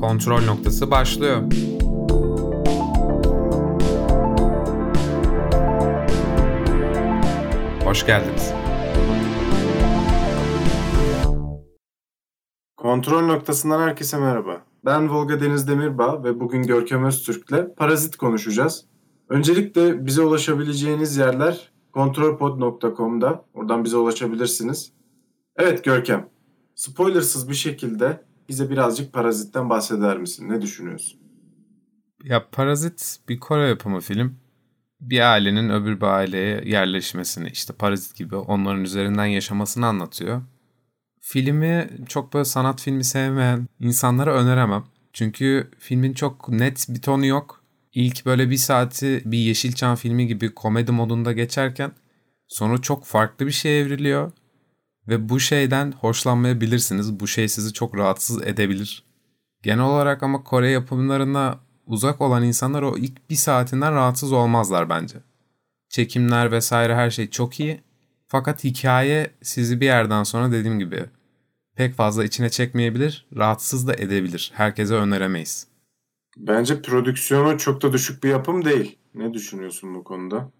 Kontrol noktası başlıyor. Hoş geldiniz. Kontrol noktasından herkese merhaba. Ben Volga Deniz Demirbağ ve bugün Görkem Öztürk'le Parazit konuşacağız. Öncelikle bize ulaşabileceğiniz yerler kontrolpod.com'da. Oradan bize ulaşabilirsiniz. Evet Görkem, spoilersız bir şekilde bize birazcık Parazit'ten bahseder misin? Ne düşünüyorsun? Ya Parazit bir Kore yapımı film. Bir ailenin öbür bir aileye yerleşmesini, işte Parazit gibi onların üzerinden yaşamasını anlatıyor. Filmi çok böyle sanat filmi sevmeyen insanlara öneremem. Çünkü filmin çok net bir tonu yok. İlk böyle bir saati bir Yeşilçam filmi gibi komedi modunda geçerken sonra çok farklı bir şey evriliyor. Ve bu şeyden hoşlanmayabilirsiniz. Bu şey sizi çok rahatsız edebilir. Genel olarak ama Kore yapımlarına uzak olan insanlar o ilk bir saatinden rahatsız olmazlar bence. Çekimler vesaire her şey çok iyi. Fakat hikaye sizi bir yerden sonra dediğim gibi pek fazla içine çekmeyebilir, rahatsız da edebilir. Herkese öneremeyiz. Bence prodüksiyonu çok da düşük bir yapım değil. Ne düşünüyorsun bu konuda?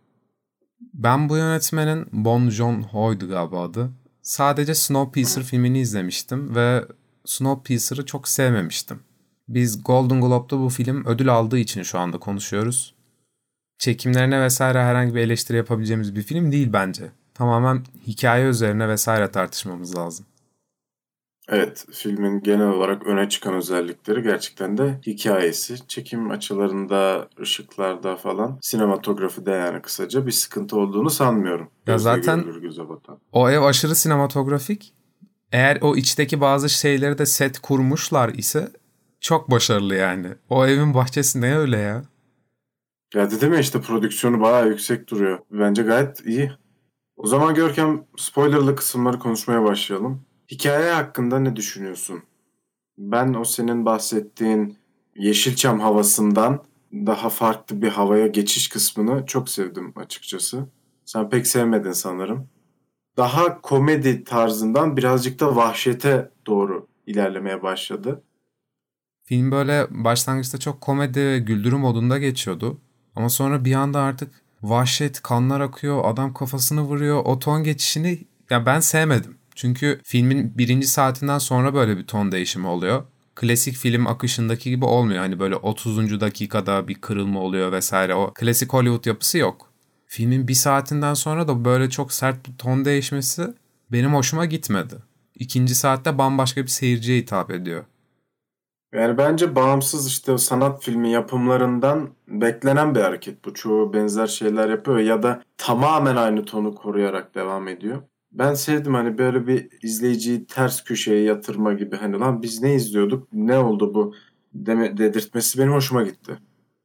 Ben bu yönetmenin Bon Joon-ho'ydu galiba adı. Sadece Snowpiercer filmini izlemiştim ve Snowpiercer'ı çok sevmemiştim. Biz Golden Globe'da bu film ödül aldığı için şu anda konuşuyoruz. Çekimlerine vesaire herhangi bir eleştiri yapabileceğimiz bir film değil bence. Tamamen hikaye üzerine vesaire tartışmamız lazım. Evet, filmin genel olarak öne çıkan özellikleri gerçekten de hikayesi. Çekim açılarında, ışıklarda falan, sinematografide yani kısaca bir sıkıntı olduğunu sanmıyorum. Ya Gözle zaten görülür, göze batan. o ev aşırı sinematografik. Eğer o içteki bazı şeyleri de set kurmuşlar ise çok başarılı yani. O evin bahçesi ne öyle ya? Ya dedim ya işte prodüksiyonu bayağı yüksek duruyor. Bence gayet iyi. O zaman Görkem spoilerlı kısımları konuşmaya başlayalım. Hikaye hakkında ne düşünüyorsun? Ben o senin bahsettiğin Yeşilçam havasından daha farklı bir havaya geçiş kısmını çok sevdim açıkçası. Sen pek sevmedin sanırım. Daha komedi tarzından birazcık da vahşete doğru ilerlemeye başladı. Film böyle başlangıçta çok komedi ve güldürü modunda geçiyordu. Ama sonra bir anda artık vahşet, kanlar akıyor, adam kafasını vuruyor. O ton geçişini ya ben sevmedim. Çünkü filmin birinci saatinden sonra böyle bir ton değişimi oluyor. Klasik film akışındaki gibi olmuyor. Hani böyle 30. dakikada bir kırılma oluyor vesaire. O klasik Hollywood yapısı yok. Filmin bir saatinden sonra da böyle çok sert bir ton değişmesi benim hoşuma gitmedi. İkinci saatte bambaşka bir seyirciye hitap ediyor. Yani bence bağımsız işte sanat filmi yapımlarından beklenen bir hareket bu. Çoğu benzer şeyler yapıyor ya da tamamen aynı tonu koruyarak devam ediyor. Ben sevdim hani böyle bir izleyiciyi ters köşeye yatırma gibi hani lan biz ne izliyorduk ne oldu bu deme, dedirtmesi benim hoşuma gitti.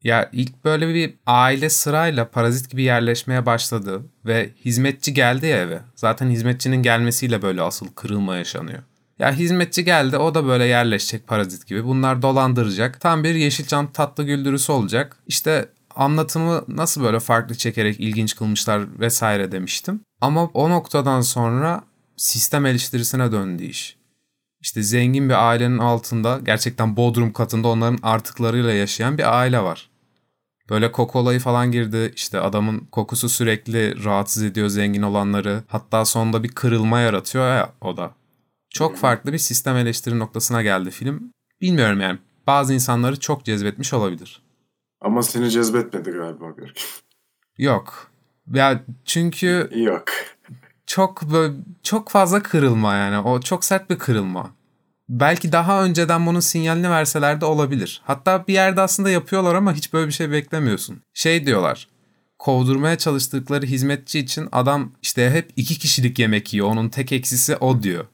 Ya ilk böyle bir aile sırayla parazit gibi yerleşmeye başladı ve hizmetçi geldi ya eve. Zaten hizmetçinin gelmesiyle böyle asıl kırılma yaşanıyor. Ya hizmetçi geldi o da böyle yerleşecek parazit gibi. Bunlar dolandıracak. Tam bir Yeşilçam tatlı güldürüsü olacak. İşte anlatımı nasıl böyle farklı çekerek ilginç kılmışlar vesaire demiştim. Ama o noktadan sonra sistem eleştirisine döndü iş. İşte zengin bir ailenin altında gerçekten bodrum katında onların artıklarıyla yaşayan bir aile var. Böyle koku olayı falan girdi. İşte adamın kokusu sürekli rahatsız ediyor zengin olanları. Hatta sonunda bir kırılma yaratıyor ya o da. Çok farklı bir sistem eleştiri noktasına geldi film. Bilmiyorum yani. Bazı insanları çok cezbetmiş olabilir. Ama seni cezbetmedi galiba Görkem. Yok. Ya çünkü Yok. çok böyle, çok fazla kırılma yani. O çok sert bir kırılma. Belki daha önceden bunun sinyalini verseler de olabilir. Hatta bir yerde aslında yapıyorlar ama hiç böyle bir şey beklemiyorsun. Şey diyorlar. Kovdurmaya çalıştıkları hizmetçi için adam işte hep iki kişilik yemek yiyor. Onun tek eksisi o diyor.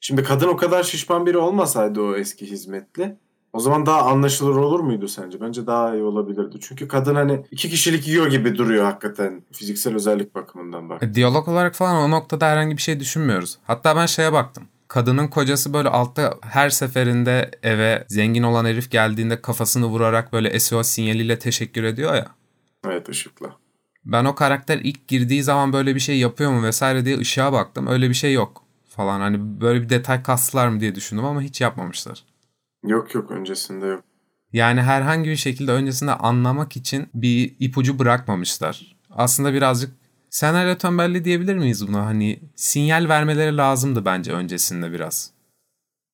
Şimdi kadın o kadar şişman biri olmasaydı o eski hizmetli o zaman daha anlaşılır olur muydu sence? Bence daha iyi olabilirdi. Çünkü kadın hani iki kişilik yiyor gibi duruyor hakikaten fiziksel özellik bakımından bak. E, Diyalog olarak falan o noktada herhangi bir şey düşünmüyoruz. Hatta ben şeye baktım. Kadının kocası böyle altta her seferinde eve zengin olan herif geldiğinde kafasını vurarak böyle SOS sinyaliyle teşekkür ediyor ya. Evet ışıkla. Ben o karakter ilk girdiği zaman böyle bir şey yapıyor mu vesaire diye ışığa baktım. Öyle bir şey yok falan. Hani böyle bir detay kastılar mı diye düşündüm ama hiç yapmamışlar. Yok yok öncesinde yok. Yani herhangi bir şekilde öncesinde anlamak için bir ipucu bırakmamışlar. Aslında birazcık senaryo tembelliği diyebilir miyiz buna? Hani sinyal vermeleri lazımdı bence öncesinde biraz.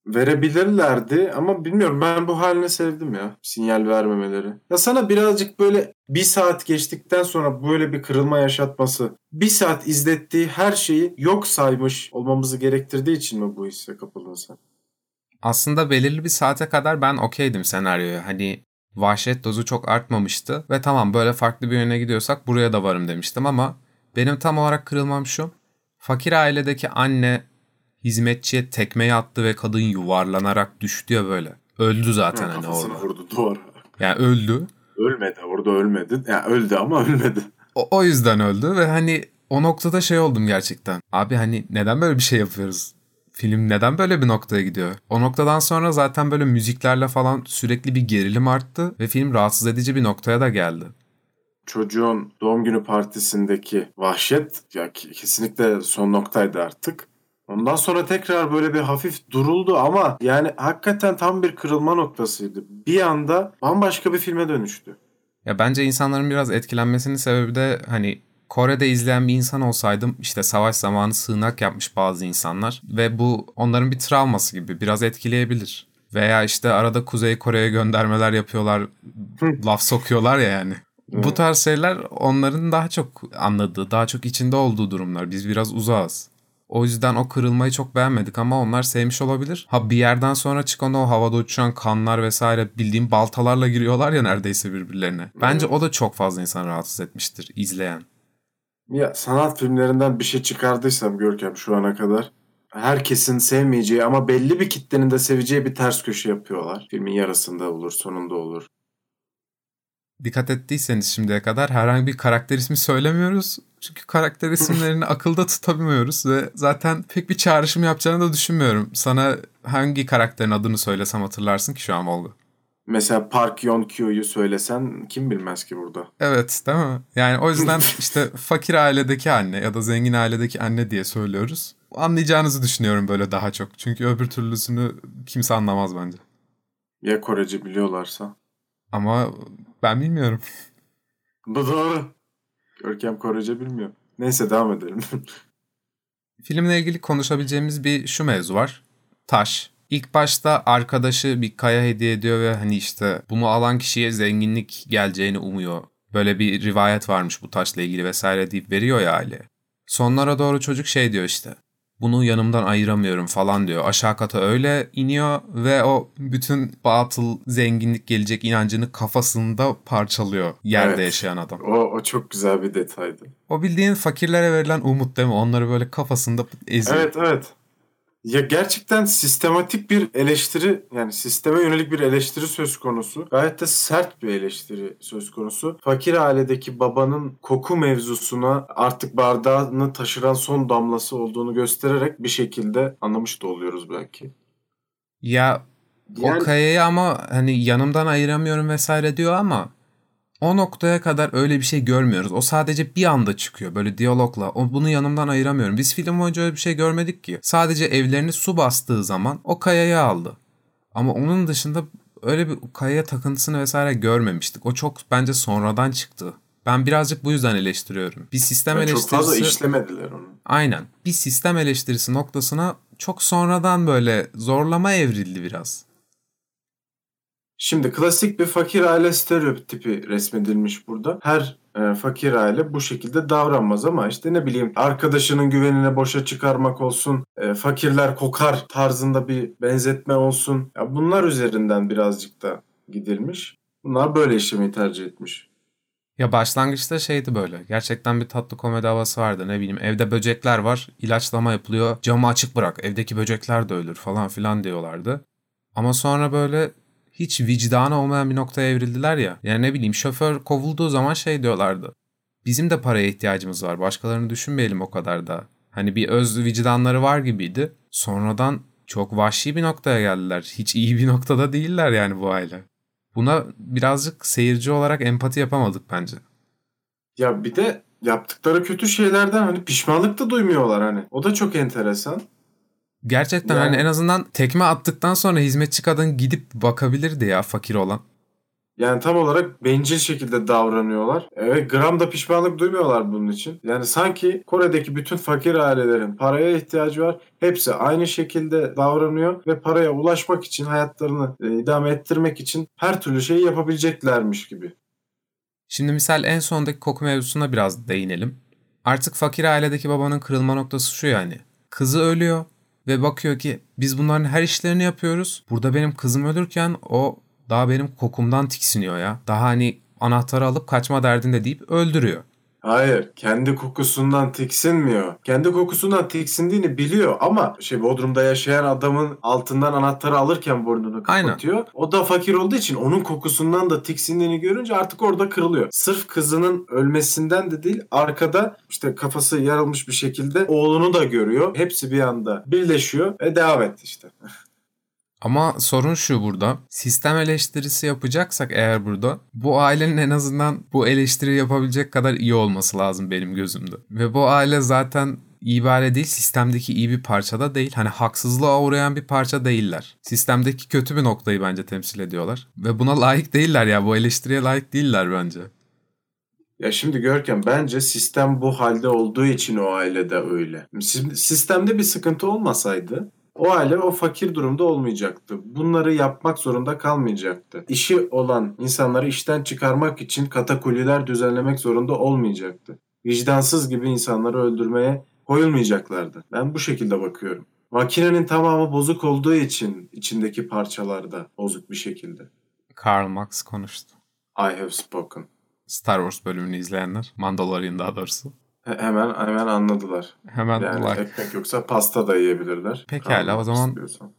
Verebilirlerdi ama bilmiyorum ben bu haline sevdim ya sinyal vermemeleri. Ya sana birazcık böyle bir saat geçtikten sonra böyle bir kırılma yaşatması, bir saat izlettiği her şeyi yok saymış olmamızı gerektirdiği için mi bu hisse kapıldın sen? Aslında belirli bir saate kadar ben okeydim senaryoya. Hani vahşet dozu çok artmamıştı ve tamam böyle farklı bir yöne gidiyorsak buraya da varım demiştim ama benim tam olarak kırılmam şu. Fakir ailedeki anne hizmetçiye tekmeyi attı ve kadın yuvarlanarak düştü ya böyle. Öldü zaten Ha, hani kafasını orada. vurdu duvara. Yani öldü. Ölmedi orada ölmedi. Yani öldü ama ölmedi. O, o yüzden öldü ve hani o noktada şey oldum gerçekten. Abi hani neden böyle bir şey yapıyoruz? Film neden böyle bir noktaya gidiyor? O noktadan sonra zaten böyle müziklerle falan sürekli bir gerilim arttı ve film rahatsız edici bir noktaya da geldi. Çocuğun doğum günü partisindeki vahşet ya kesinlikle son noktaydı artık. Ondan sonra tekrar böyle bir hafif duruldu ama yani hakikaten tam bir kırılma noktasıydı. Bir anda bambaşka bir filme dönüştü. Ya bence insanların biraz etkilenmesinin sebebi de hani Kore'de izleyen bir insan olsaydım işte savaş zamanı sığınak yapmış bazı insanlar ve bu onların bir travması gibi biraz etkileyebilir. Veya işte arada Kuzey Kore'ye göndermeler yapıyorlar, laf sokuyorlar ya yani. Bu tarz şeyler onların daha çok anladığı, daha çok içinde olduğu durumlar. Biz biraz uzağız. O yüzden o kırılmayı çok beğenmedik ama onlar sevmiş olabilir. Ha bir yerden sonra çıkan o havada uçuşan kanlar vesaire bildiğim baltalarla giriyorlar ya neredeyse birbirlerine. Bence o da çok fazla insan rahatsız etmiştir izleyen. Ya sanat filmlerinden bir şey çıkardıysam Görkem şu ana kadar herkesin sevmeyeceği ama belli bir kitlenin de seveceği bir ters köşe yapıyorlar. Filmin yarısında olur, sonunda olur. Dikkat ettiyseniz şimdiye kadar herhangi bir karakter ismi söylemiyoruz. Çünkü karakter isimlerini akılda tutamıyoruz ve zaten pek bir çağrışım yapacağını da düşünmüyorum. Sana hangi karakterin adını söylesem hatırlarsın ki şu an Olga? Mesela Park Yeon-kyo'yu söylesen kim bilmez ki burada. Evet değil mi? Yani o yüzden işte fakir ailedeki anne ya da zengin ailedeki anne diye söylüyoruz. Anlayacağınızı düşünüyorum böyle daha çok. Çünkü öbür türlüsünü kimse anlamaz bence. Ya Korece biliyorlarsa. Ama ben bilmiyorum. Bu doğru. Görkem Korece bilmiyor. Neyse devam edelim. Filmle ilgili konuşabileceğimiz bir şu mevzu var. Taş. İlk başta arkadaşı bir kaya hediye ediyor ve hani işte bunu alan kişiye zenginlik geleceğini umuyor. Böyle bir rivayet varmış bu taşla ilgili vesaire deyip veriyor ya aile. Sonlara doğru çocuk şey diyor işte. Bunu yanımdan ayıramıyorum falan diyor. Aşağı kata öyle iniyor ve o bütün batıl zenginlik gelecek inancını kafasında parçalıyor yerde Evet. yaşayan adam. o, o çok güzel bir detaydı. O bildiğin fakirlere verilen umut değil mi? Onları böyle kafasında eziyor. Evet evet. Ya gerçekten sistematik bir eleştiri yani sisteme yönelik bir eleştiri söz konusu. Gayet de sert bir eleştiri söz konusu. Fakir ailedeki babanın koku mevzusuna artık bardağını taşıran son damlası olduğunu göstererek bir şekilde anlamış da oluyoruz belki. Ya o Yani- kayayı ama hani yanımdan ayıramıyorum vesaire diyor ama o noktaya kadar öyle bir şey görmüyoruz. O sadece bir anda çıkıyor böyle diyalogla. O bunu yanımdan ayıramıyorum. Biz film boyunca öyle bir şey görmedik ki. Sadece evlerini su bastığı zaman o kayayı aldı. Ama onun dışında öyle bir kayaya takıntısını vesaire görmemiştik. O çok bence sonradan çıktı. Ben birazcık bu yüzden eleştiriyorum. Bir sistem Yani çok eleştirisi... fazla işlemediler onu. Aynen. Bir sistem eleştirisi noktasına çok sonradan böyle zorlama evrildi biraz. Şimdi klasik bir fakir aile stereotipi resmedilmiş burada. Her e, fakir aile bu şekilde davranmaz ama işte ne bileyim arkadaşının güvenine boşa çıkarmak olsun, e, fakirler kokar tarzında bir benzetme olsun. Ya bunlar üzerinden birazcık da gidilmiş. Bunlar böyle işlemeyi tercih etmiş. Ya başlangıçta şeydi böyle. Gerçekten bir tatlı komedi havası vardı. Ne bileyim evde böcekler var. ilaçlama yapılıyor. Camı açık bırak. Evdeki böcekler de ölür falan filan diyorlardı. Ama sonra böyle hiç vicdanı olmayan bir noktaya evrildiler ya. Yani ne bileyim şoför kovulduğu zaman şey diyorlardı. Bizim de paraya ihtiyacımız var. Başkalarını düşünmeyelim o kadar da. Hani bir öz vicdanları var gibiydi. Sonradan çok vahşi bir noktaya geldiler. Hiç iyi bir noktada değiller yani bu aile. Buna birazcık seyirci olarak empati yapamadık bence. Ya bir de yaptıkları kötü şeylerden hani pişmanlık da duymuyorlar hani. O da çok enteresan. Gerçekten Yani- hani en azından tekme attıktan sonra hizmetçi kadın gidip bakabilirdi ya fakir olan. Yani tam olarak bencil şekilde davranıyorlar. Evet gram da pişmanlık duymuyorlar bunun için. Yani sanki Kore'deki bütün fakir ailelerin paraya ihtiyacı var. Hepsi aynı şekilde davranıyor ve paraya ulaşmak için hayatlarını e, idame ettirmek için her türlü şeyi yapabileceklermiş gibi. Şimdi misal en sondaki koku mevzusuna biraz değinelim. Artık fakir ailedeki babanın kırılma noktası şu yani. Kızı ölüyor ve bakıyor ki biz bunların her işlerini yapıyoruz. Burada benim kızım ölürken o daha benim kokumdan tiksiniyor ya. Daha hani anahtarı alıp kaçma derdinde deyip öldürüyor. Hayır, kendi kokusundan tiksinmiyor. Kendi kokusundan tiksindiğini biliyor ama şey Bodrum'da yaşayan adamın altından anahtarı alırken burnunu Aynen. kapatıyor. O da fakir olduğu için onun kokusundan da tiksindiğini görünce artık orada kırılıyor. Sırf kızının ölmesinden de değil, arkada işte kafası yarılmış bir şekilde oğlunu da görüyor. Hepsi bir anda birleşiyor ve devam etti işte. Ama sorun şu burada. Sistem eleştirisi yapacaksak eğer burada bu ailenin en azından bu eleştiri yapabilecek kadar iyi olması lazım benim gözümde. Ve bu aile zaten iyi bir aile değil, sistemdeki iyi bir parça da değil. Hani haksızlığa uğrayan bir parça değiller. Sistemdeki kötü bir noktayı bence temsil ediyorlar. Ve buna layık değiller ya. Bu eleştiriye layık değiller bence. Ya şimdi Görkem bence sistem bu halde olduğu için o ailede öyle. Sistemde bir sıkıntı olmasaydı o aile o fakir durumda olmayacaktı. Bunları yapmak zorunda kalmayacaktı. İşi olan insanları işten çıkarmak için katakulliler düzenlemek zorunda olmayacaktı. Vicdansız gibi insanları öldürmeye koyulmayacaklardı. Ben bu şekilde bakıyorum. Makinenin tamamı bozuk olduğu için içindeki parçalarda bozuk bir şekilde. Karl Marx konuştu. I have spoken. Star Wars bölümünü izleyenler. Mandalorian daha doğrusu. He- hemen hemen anladılar. Hemen Yani like. ekmek yoksa pasta da yiyebilirler. Pekala, o zaman- istiyorsan.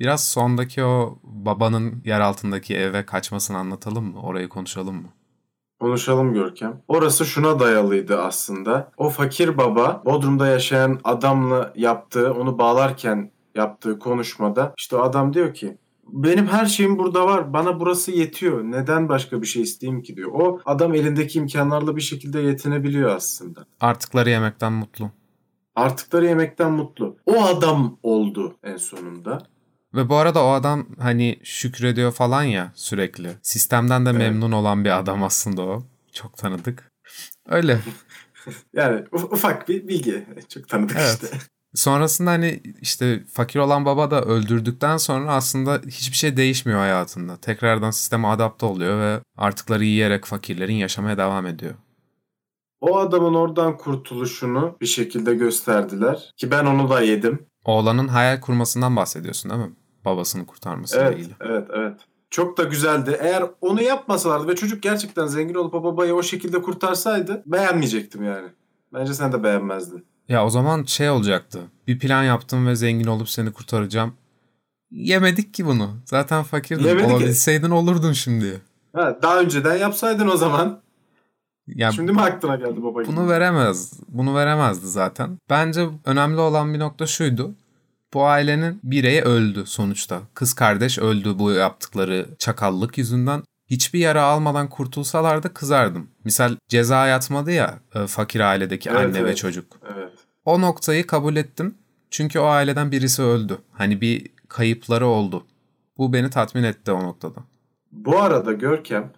Biraz sondaki o babanın yer altındaki eve kaçmasını anlatalım mı? Orayı konuşalım mı? Konuşalım Görkem. Orası şuna dayalıydı aslında. O fakir baba Bodrum'da yaşayan adamla yaptığı, onu bağlarken yaptığı konuşmada işte o adam diyor ki benim her şeyim burada var. Bana burası yetiyor. Neden başka bir şey isteyeyim ki diyor. O adam elindeki imkanlarla bir şekilde yetinebiliyor aslında. Artıkları yemekten mutlu. Artıkları yemekten mutlu. O adam oldu en sonunda. Ve bu arada o adam hani şükrediyor falan ya sürekli. Sistemden de Evet. memnun olan bir adam aslında o. Çok tanıdık. Öyle. Yani uf- ufak bir bilgi. Çok tanıdık Evet. işte. Sonrasında hani işte fakir olan baba da öldürdükten sonra aslında hiçbir şey değişmiyor hayatında. Tekrardan sisteme adapte oluyor ve artıkları yiyerek fakirlerin yaşamaya devam ediyor. O adamın oradan kurtuluşunu bir şekilde gösterdiler. Ki ben onu da yedim. Oğlanın hayal kurmasından bahsediyorsun değil mi? Babasını kurtarmasıyla Evet, ilgili. evet, evet. Çok da güzeldi. Eğer onu yapmasalardı ve çocuk gerçekten zengin olup o babayı o şekilde kurtarsaydı beğenmeyecektim yani. Bence sen de beğenmezdin. Ya o zaman şey olacaktı. Bir plan yaptım ve zengin olup seni kurtaracağım. Yemedik ki bunu. Zaten fakirdin. Yemedik ki. Olabilseydin olurdun şimdi. Ha, daha önceden yapsaydın o zaman. Ya Şimdi mi aklına geldi baba? bunu veremez. Bunu veremezdi zaten. Bence önemli olan bir nokta şuydu. Bu ailenin bireyi öldü sonuçta. Kız kardeş öldü bu yaptıkları çakallık yüzünden. Hiçbir yara almadan kurtulsalardı kızardım. Misal ceza yatmadı ya e, fakir ailedeki Evet, anne ve evet. çocuk. Evet. O noktayı kabul ettim. Çünkü o aileden birisi öldü. Hani bir kayıpları oldu. Bu beni tatmin etti o noktada. Bu arada Görkem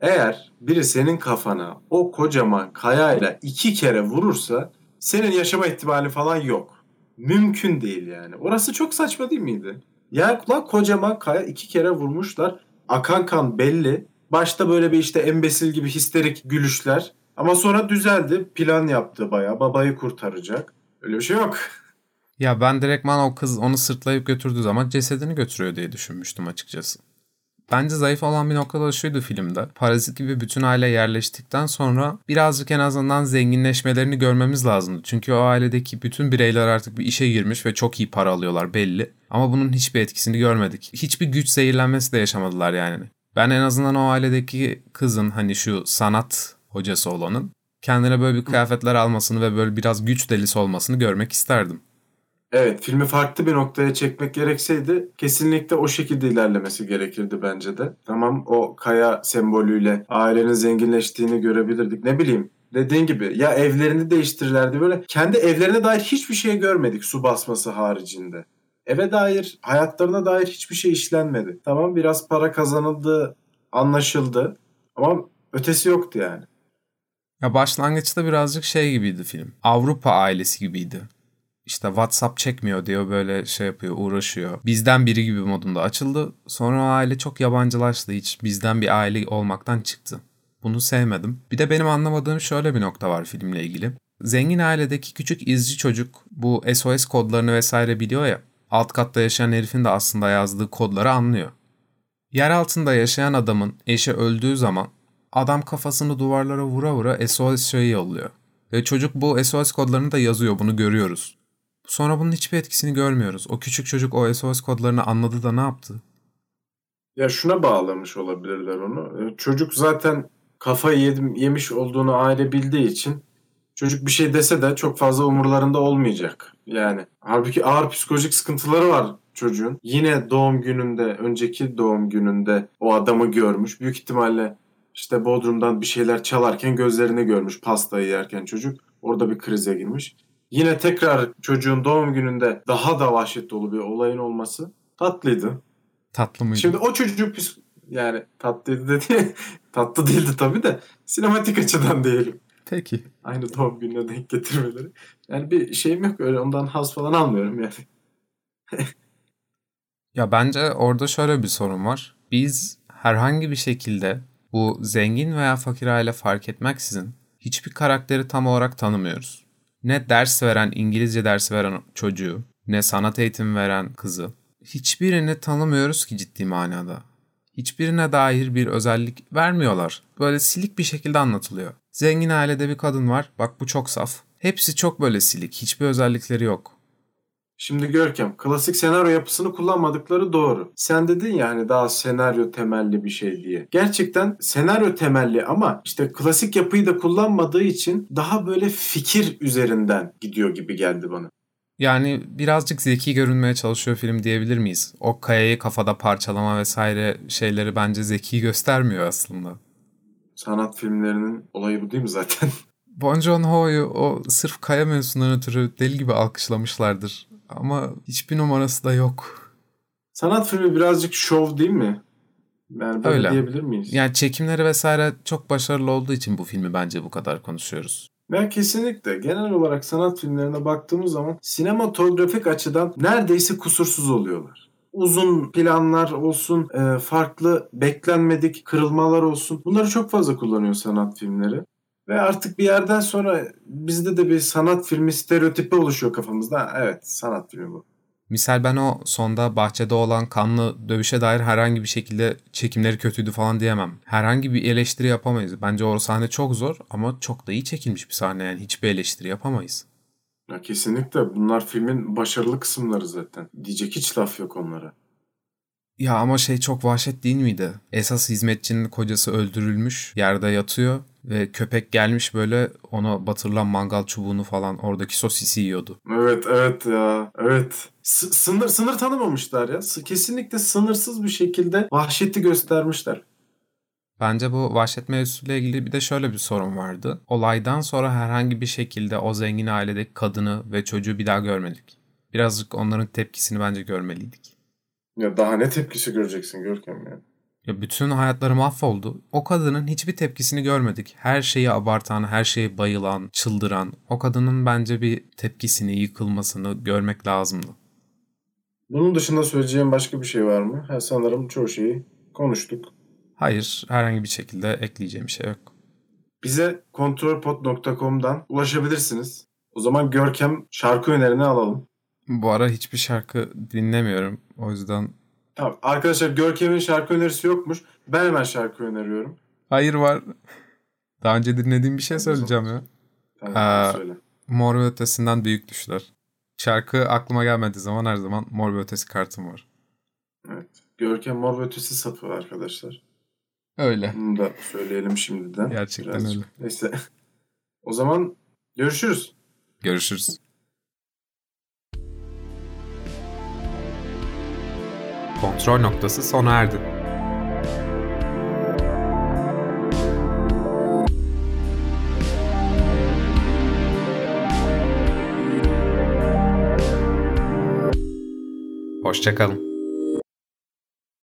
eğer biri senin kafana o kocaman kayayla iki kere vurursa senin yaşama ihtimali falan yok. Mümkün değil yani. Orası çok saçma değil miydi? Ya lan kocaman kaya iki kere vurmuşlar. Akan kan belli. Başta böyle bir işte embesil gibi histerik gülüşler. Ama sonra düzeldi. Plan yaptı bayağı. Babayı kurtaracak. Öyle bir şey yok. Ya ben direktman o kız onu sırtlayıp götürdüğü zaman cesedini götürüyor diye düşünmüştüm açıkçası. Bence zayıf olan bir nokta da şuydu filmde. Parazit gibi bütün aile yerleştikten sonra birazcık en azından zenginleşmelerini görmemiz lazımdı. Çünkü o ailedeki bütün bireyler artık bir işe girmiş ve çok iyi para alıyorlar belli. Ama bunun hiçbir etkisini görmedik. Hiçbir güç zehirlenmesi de yaşamadılar yani. Ben en azından o ailedeki kızın hani şu sanat hocası olanın kendine böyle bir kıyafetler almasını ve böyle biraz güç delisi olmasını görmek isterdim. Evet, filmi farklı bir noktaya çekmek gerekseydi kesinlikle o şekilde ilerlemesi gerekirdi bence de. Tamam o kaya sembolüyle ailenin zenginleştiğini görebilirdik. Ne bileyim Dediğin gibi ya evlerini değiştirirlerdi böyle. Kendi evlerine dair hiçbir şey görmedik su basması haricinde. Eve dair, hayatlarına dair hiçbir şey işlenmedi. Tamam biraz para kazanıldı, anlaşıldı. Ama ötesi yoktu yani. Ya başlangıçta birazcık şey gibiydi film. Avrupa ailesi gibiydi. İşte WhatsApp çekmiyor diyor böyle şey yapıyor uğraşıyor. Bizden biri gibi modunda açıldı. Sonra o aile çok yabancılaştı hiç bizden bir aile olmaktan çıktı. Bunu sevmedim. Bir de benim anlamadığım şöyle bir nokta var filmle ilgili. Zengin ailedeki küçük izci çocuk bu SOS kodlarını vesaire biliyor ya. Alt katta yaşayan herifin de aslında yazdığı kodları anlıyor. Yer altında yaşayan adamın eşi öldüğü zaman adam kafasını duvarlara vura vura SOS şeyi yolluyor. Ve çocuk bu SOS kodlarını da yazıyor bunu görüyoruz. Sonra bunun hiçbir etkisini görmüyoruz. O küçük çocuk o SOS kodlarını anladı da ne yaptı? Ya şuna bağlamış olabilirler onu. Çocuk zaten kafayı yedim, yemiş olduğunu aile bildiği için çocuk bir şey dese de çok fazla umurlarında olmayacak. Yani halbuki ağır psikolojik sıkıntıları var çocuğun. Yine doğum gününde, önceki doğum gününde o adamı görmüş. Büyük ihtimalle işte Bodrum'dan bir şeyler çalarken gözlerini görmüş pastayı yerken çocuk. Orada bir krize girmiş. Yine tekrar çocuğun doğum gününde daha da vahşet dolu bir olayın olması tatlıydı. Tatlı mıydı? Şimdi o çocuk yani tatlıydı dedi. tatlı değildi tabii de sinematik açıdan diyelim. Peki. Aynı doğum gününe denk getirmeleri. Yani bir şeyim yok öyle ondan haz falan almıyorum yani. ya bence orada şöyle bir sorun var. Biz herhangi bir şekilde bu zengin veya fakir aile fark etmeksizin hiçbir karakteri tam olarak tanımıyoruz. Ne ders veren, İngilizce dersi veren çocuğu, ne sanat eğitimi veren kızı. Hiçbirini tanımıyoruz ki ciddi manada. Hiçbirine dair bir özellik vermiyorlar. Böyle silik bir şekilde anlatılıyor. Zengin ailede bir kadın var. Bak bu çok saf. Hepsi çok böyle silik. Hiçbir özellikleri yok. Şimdi Görkem, klasik senaryo yapısını kullanmadıkları doğru. Sen dedin ya hani daha senaryo temelli bir şey diye. Gerçekten senaryo temelli ama işte klasik yapıyı da kullanmadığı için daha böyle fikir üzerinden gidiyor gibi geldi bana. Yani birazcık zeki görünmeye çalışıyor film diyebilir miyiz? O kayayı kafada parçalama vesaire şeyleri bence zeki göstermiyor aslında. Sanat filmlerinin olayı bu değil mi zaten? Bon Joon-ho'yu o sırf kaya mevzusundan ötürü deli gibi alkışlamışlardır. Ama hiçbir numarası da yok. Sanat filmi birazcık şov değil mi? Yani böyle Öyle. diyebilir miyiz? Yani çekimleri vesaire çok başarılı olduğu için bu filmi bence bu kadar konuşuyoruz. Ben kesinlikle genel olarak sanat filmlerine baktığımız zaman sinematografik açıdan neredeyse kusursuz oluyorlar. Uzun planlar olsun, e, farklı beklenmedik kırılmalar olsun. Bunları çok fazla kullanıyor sanat filmleri. Ve artık bir yerden sonra bizde de bir sanat filmi stereotipi oluşuyor kafamızda. Evet sanat filmi bu. Misal ben o sonda bahçede olan kanlı dövüşe dair herhangi bir şekilde çekimleri kötüydü falan diyemem. Herhangi bir eleştiri yapamayız. Bence o sahne çok zor ama çok da iyi çekilmiş bir sahne yani hiçbir eleştiri yapamayız. Ya kesinlikle bunlar filmin başarılı kısımları zaten. Diyecek hiç laf yok onlara. Ya ama şey çok vahşet değil miydi? Esas hizmetçinin kocası öldürülmüş, yerde yatıyor ve köpek gelmiş böyle ona batırılan mangal çubuğunu falan oradaki sosisi yiyordu. Evet evet ya evet. S- sınır sınır tanımamışlar ya. S- kesinlikle sınırsız bir şekilde vahşeti göstermişler. Bence bu vahşet mevzusuyla ilgili bir de şöyle bir sorun vardı. Olaydan sonra herhangi bir şekilde o zengin ailedeki kadını ve çocuğu bir daha görmedik. Birazcık onların tepkisini bence görmeliydik. Ya daha ne tepkisi göreceksin Görkem ya? Ya bütün hayatları mahvoldu. O kadının hiçbir tepkisini görmedik. Her şeyi abartan, her şeye bayılan, çıldıran. O kadının bence bir tepkisini, yıkılmasını görmek lazımdı. Bunun dışında söyleyeceğim başka bir şey var mı? Ha, sanırım çoğu şeyi konuştuk. Hayır, herhangi bir şekilde ekleyeceğim bir şey yok. Bize kontrolpod.com'dan ulaşabilirsiniz. O zaman Görkem şarkı önerini alalım. Bu ara hiçbir şarkı dinlemiyorum. O yüzden Tamam. Arkadaşlar Görkem'in şarkı önerisi yokmuş. Ben hemen şarkı öneriyorum. Hayır var. Daha önce dinlediğim bir şey söyleyeceğim ya. Tamam, ee, söyle. Mor ve Ötesi'nden Büyük Düşler. Şarkı aklıma gelmediği zaman her zaman Mor ve Ötesi kartım var. Evet. Görkem Mor ve Ötesi sapı arkadaşlar. Öyle. Bunu da söyleyelim şimdiden. Gerçekten Birazcık. öyle. Neyse. O zaman görüşürüz. Görüşürüz. Kontrol noktası sona erdi. Hoşçakalın.